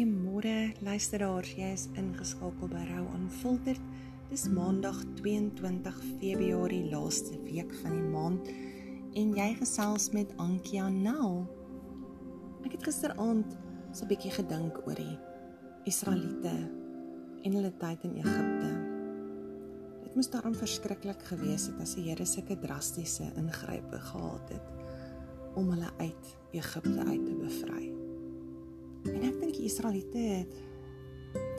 Goeiemôre luisteraars, jy is ingeskakel by Rou Unfiltered. Dis Maandag 22 Februarie, laaste week van die maand en jy gesels met Ankia Nel. Ek het gisteraand so 'n bietjie gedink oor die Israeliete en hulle tyd in Egipte. Dit moes daarom verskriklik gewees het as die Here sulke drastiese ingrype gehad het om hulle uit Egipte uit te bevry. En ek dink die Israeliete het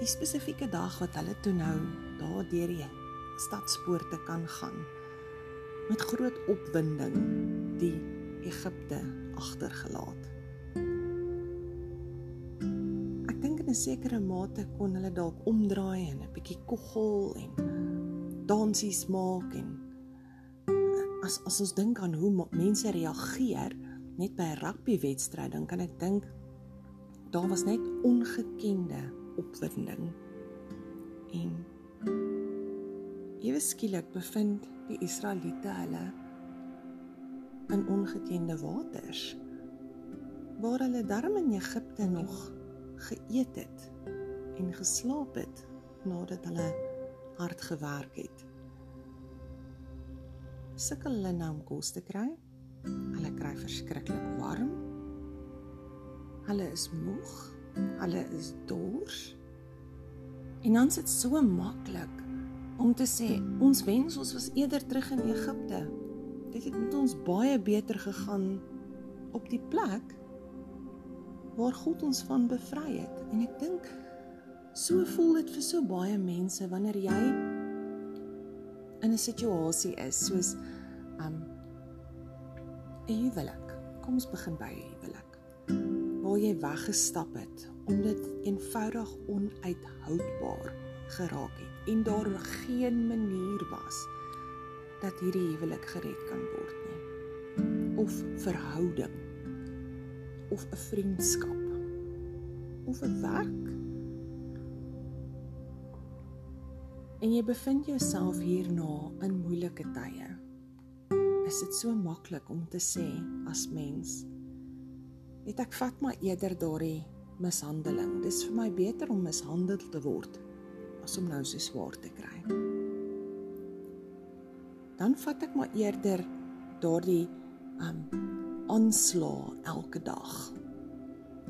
die spesifieke dag wat hulle toe nou daar deur die stadspoorte kan gaan met groot opwinding die Egipte agtergelaat. Ek dink in 'n sekere mate kon hulle dalk omdraai en 'n bietjie koggel en dansies maak en as as ons dink aan hoe mense reageer net by 'n rugbywedstryd dan kan ek dink daar was net ongekende opwinding. En ewe skielik bevind die Israeliete hulle in ongekende waters waar hulle darm in Egipte nog geëet het en geslaap het nadat hulle hard gewerk het. Sukkel hulle nou om kos te kry? Hulle kry verskriklik warm Hulle is moeg. Hulle is dors. En dan sit so maklik om te sê ons wens ons was eerder terug in Egipte. Dit het met ons baie beter gegaan op die plek waar God ons van bevry het. En ek dink so voel dit vir so baie mense wanneer jy in 'n situasie is soos um 'n huwelik. Kom ons begin by 'n huwelik waar jy weggestap het omdat eenvoudig onuithoudbaar geraak het en daar geen manier was dat hierdie huwelik gered kan word nie. Of verhouding. Of 'n vriendskap. Of 'n werk. En jy bevind jouself hierna in moeilike tye. Is dit so maklik om te sê as mens het ek vat maar eerder daardie mishandeling. Dis vir my beter om mishandel te word as om nou so swaar te kry. Dan vat ek maar eerder daardie um aansla elke dag.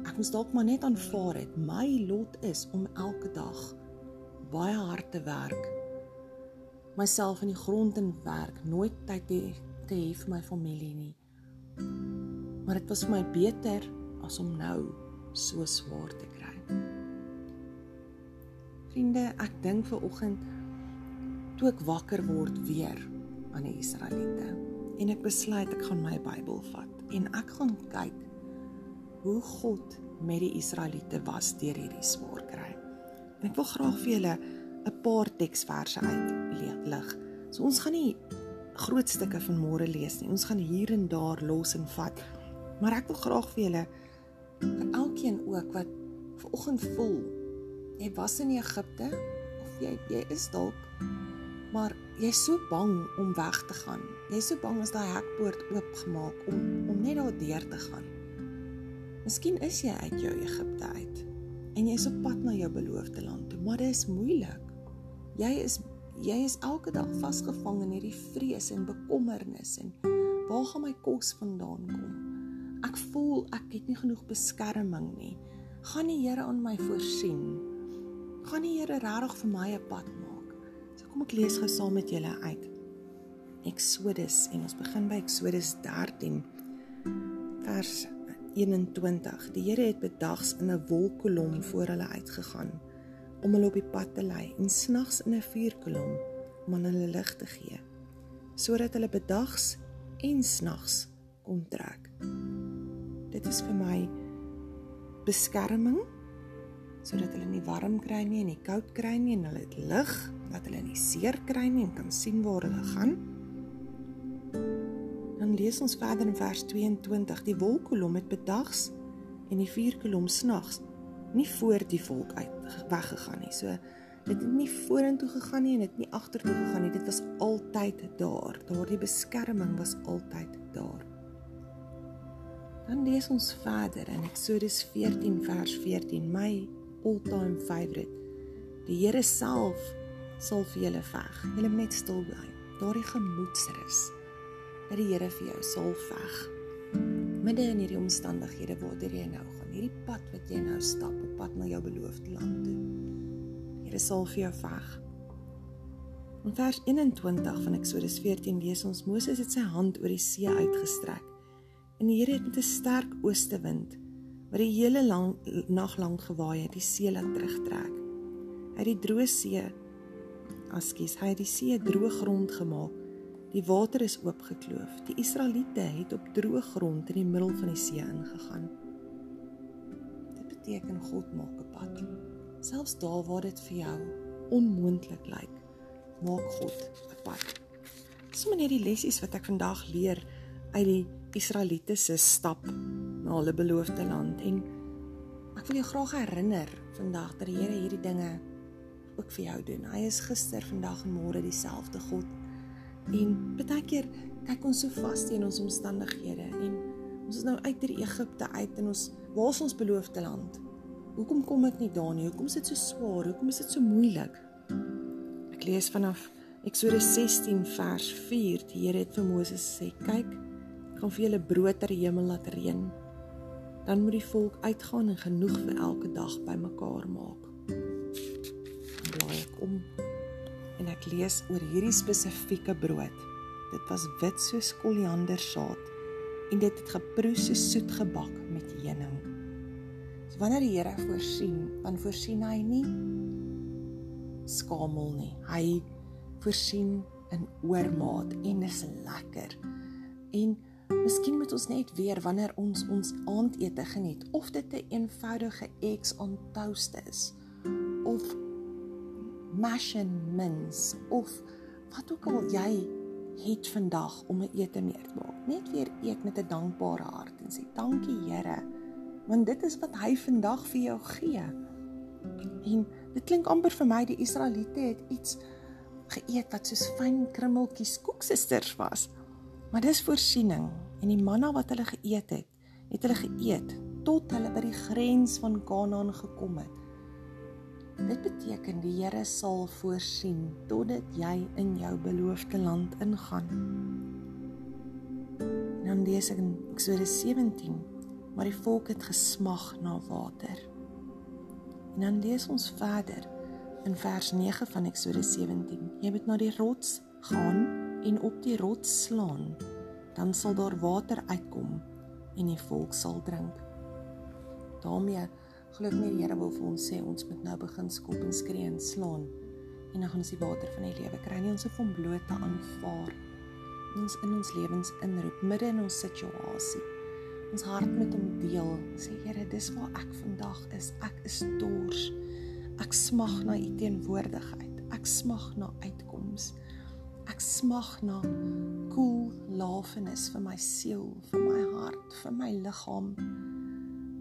Ek moet dalk maar net aanvaar het my lot is om elke dag baie hard te werk. Myself in die grond en werk, nooit tyd te, te hê vir my familie nie maar dit was vir my beter as om nou so swaar te kry. Vriende, ek dink ver oggend toe ek wakker word weer aan die Israeliete en ek besluit ek gaan my Bybel vat en ek gaan kyk hoe God met die Israeliete was deur hierdie swaar kry. En ek wil graag vir julle 'n paar teksverse uitlig. So ons gaan nie groot stukke van môre lees nie. Ons gaan hier en daar los en vat. Maar ek wil graag vir julle vir elkeen ook wat ver oggend voel jy was in Egipte of jy jy is dalk maar jy's so bang om weg te gaan. Jy's so bang as daai hekpoort oopgemaak om om net daar deur te gaan. Miskien is jy uit jou Egipte uit en jy's op pad na jou beloofde land toe, maar dit is moeilik. Jy is jy is elke dag vasgevang in hierdie vrees en bekommernis en waar gaan my kos vandaan kom? Ek voel ek het nie genoeg beskerming nie. Gaan die Here aan my voorsien? Gaan die Here regtig vir my 'n pad maak? So kom ek lees gou saam met julle uit. Eksodus en ons begin by Eksodus 13 vers 21. Die Here het bedags in 'n wolkkolom voor hulle uitgegaan om hulle op die pad te lei en snags in 'n vuurkolom om aan hulle lig te gee sodat hulle bedags en snags kon trek. Dit is vir my beskerming sodat hulle nie warm kry nie en nie koud kry nie en hulle het lig dat hulle nie seer kry nie en kan sien waar hulle gaan. Dan lees ons verder in vers 22: Die wolkkolom het bedags en die vuurkolom snags nie voor die volk uit weggegaan nie. So dit het nie vorentoe gegaan nie en dit nie agtertoe gegaan nie. Dit was altyd daar. Daardie beskerming was altyd daar. Dan lees ons verder in Eksodus 14 vers 14: My all-time favorite. Die Here self sal vir julle veg. Julle moet net stil bly. Daardie gemoedsrus dat die Here vir jou sal veg. Midde in hierdie omstandighede waartoe jy nou gaan, hierdie pad wat jy nou stap, op pad na jou beloofde land toe. Die Here sal vir jou veg. In vers 21 van Eksodus 14 lees ons Moses het sy hand oor die see uitgestrek en die Here het met 'n sterk oostewind wat die hele lang, nag lank gewaai het, die see laat terugtrek. Hy het die droë see, askies, hy het die see droë grond gemaak Die water is oopgekloof. Die Israeliete het op droë grond in die middel van die see ingegaan. Dit beteken God maak 'n pad. Selfs daar waar dit vir jou onmoontlik lyk, maak God 'n pad. Dis maar net die lessies wat ek vandag leer uit die Israeliete se stap na hulle beloofde land en ek wil jou graag herinner vandag dat die Here hierdie dinge ook vir jou doen. Hy is gister, vandag en môre dieselfde God. En baie keer kyk ons so vas teen ons omstandighede en ons is nou uit hierdie Egipte uit en ons waar is ons beloofde land? Hoekom kom ek nie daar nie? Hoekom is dit so swaar? Hoekom is dit so moeilik? Ek lees vanaf Eksodus 16 vers 4. Die Here het vir Moses gesê: "Kyk, gaan vir julle brood die hemel laat reën. Dan moet die volk uitgaan en genoeg vir elke dag bymekaar maak." Dan blaai ek om en ek lees oor hierdie spesifieke brood. Dit was wit soos koriandersaad en dit het geproe so soet gebak met heuning. So wanneer die Here voorsien, dan voorsien hy nie skamel nie. Hy voorsien in oormaat en dis lekker. En miskien moet ons net weer wanneer ons ons aandete geniet of dit 'n een eenvoudige eggs on toast is of mash and mince of wat ook al jy het vandag om 'n ete mee te maak. Net weer eet met 'n dankbare hart en sê dankie Here, want dit is wat hy vandag vir jou gee. En dit klink amper vir my die Israeliete het iets geëet wat soos fyn krummeltjies koeksisters was. Maar dis voorsiening en die manna wat hulle geëet het, het hulle geëet tot hulle by die grens van Kanaan gekom het. Dit beteken die Here sal voorsien totdat jy in jou beloofde land ingaan. En dan lees ek in Eksodus 17, maar die volk het gesmag na water. En dan lees ons verder in vers 9 van Eksodus 17. Jy moet na die rots gaan en op die rots slaan, dan sal daar water uitkom en die volk sal drink. daarmee glo ek nie die Here wil vir ons sê ons moet nou begin skop en skree en slaan en dan gaan ons die water van die lewe kry. Nie ons hoef hom bloot te aanvaar. Ons in ons lewens inroep midde in ons situasie. Ons hart met hom deel. Sê Here dis waar ek vandag is. Ek is dors. Ek smag na u teenwoordigheid. Ek smag na uitkoms ek smag na koel cool lafenis vir my siel vir my hart vir my liggaam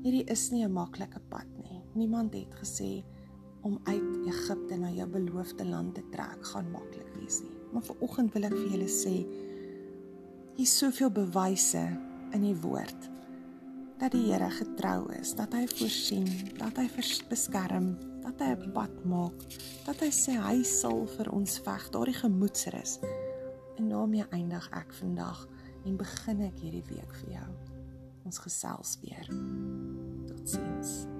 Hierdie is nie 'n maklike pad nie. Niemand het gesê om uit Egipte na jou beloofde land te trek gaan maklik wees nie. Maar vir oggend wil ek vir julle sê hier's soveel bewyse in die woord dat die Here getrou is, dat hy voorsien, dat hy beskerm, dat hy 'n pad maak, dat hy sê hy sal vir ons veg, daardie gemoedsrus. En daarmee eindig ek vandag en begin ek hierdie week vir jou. Ons gesels weer. Totsiens.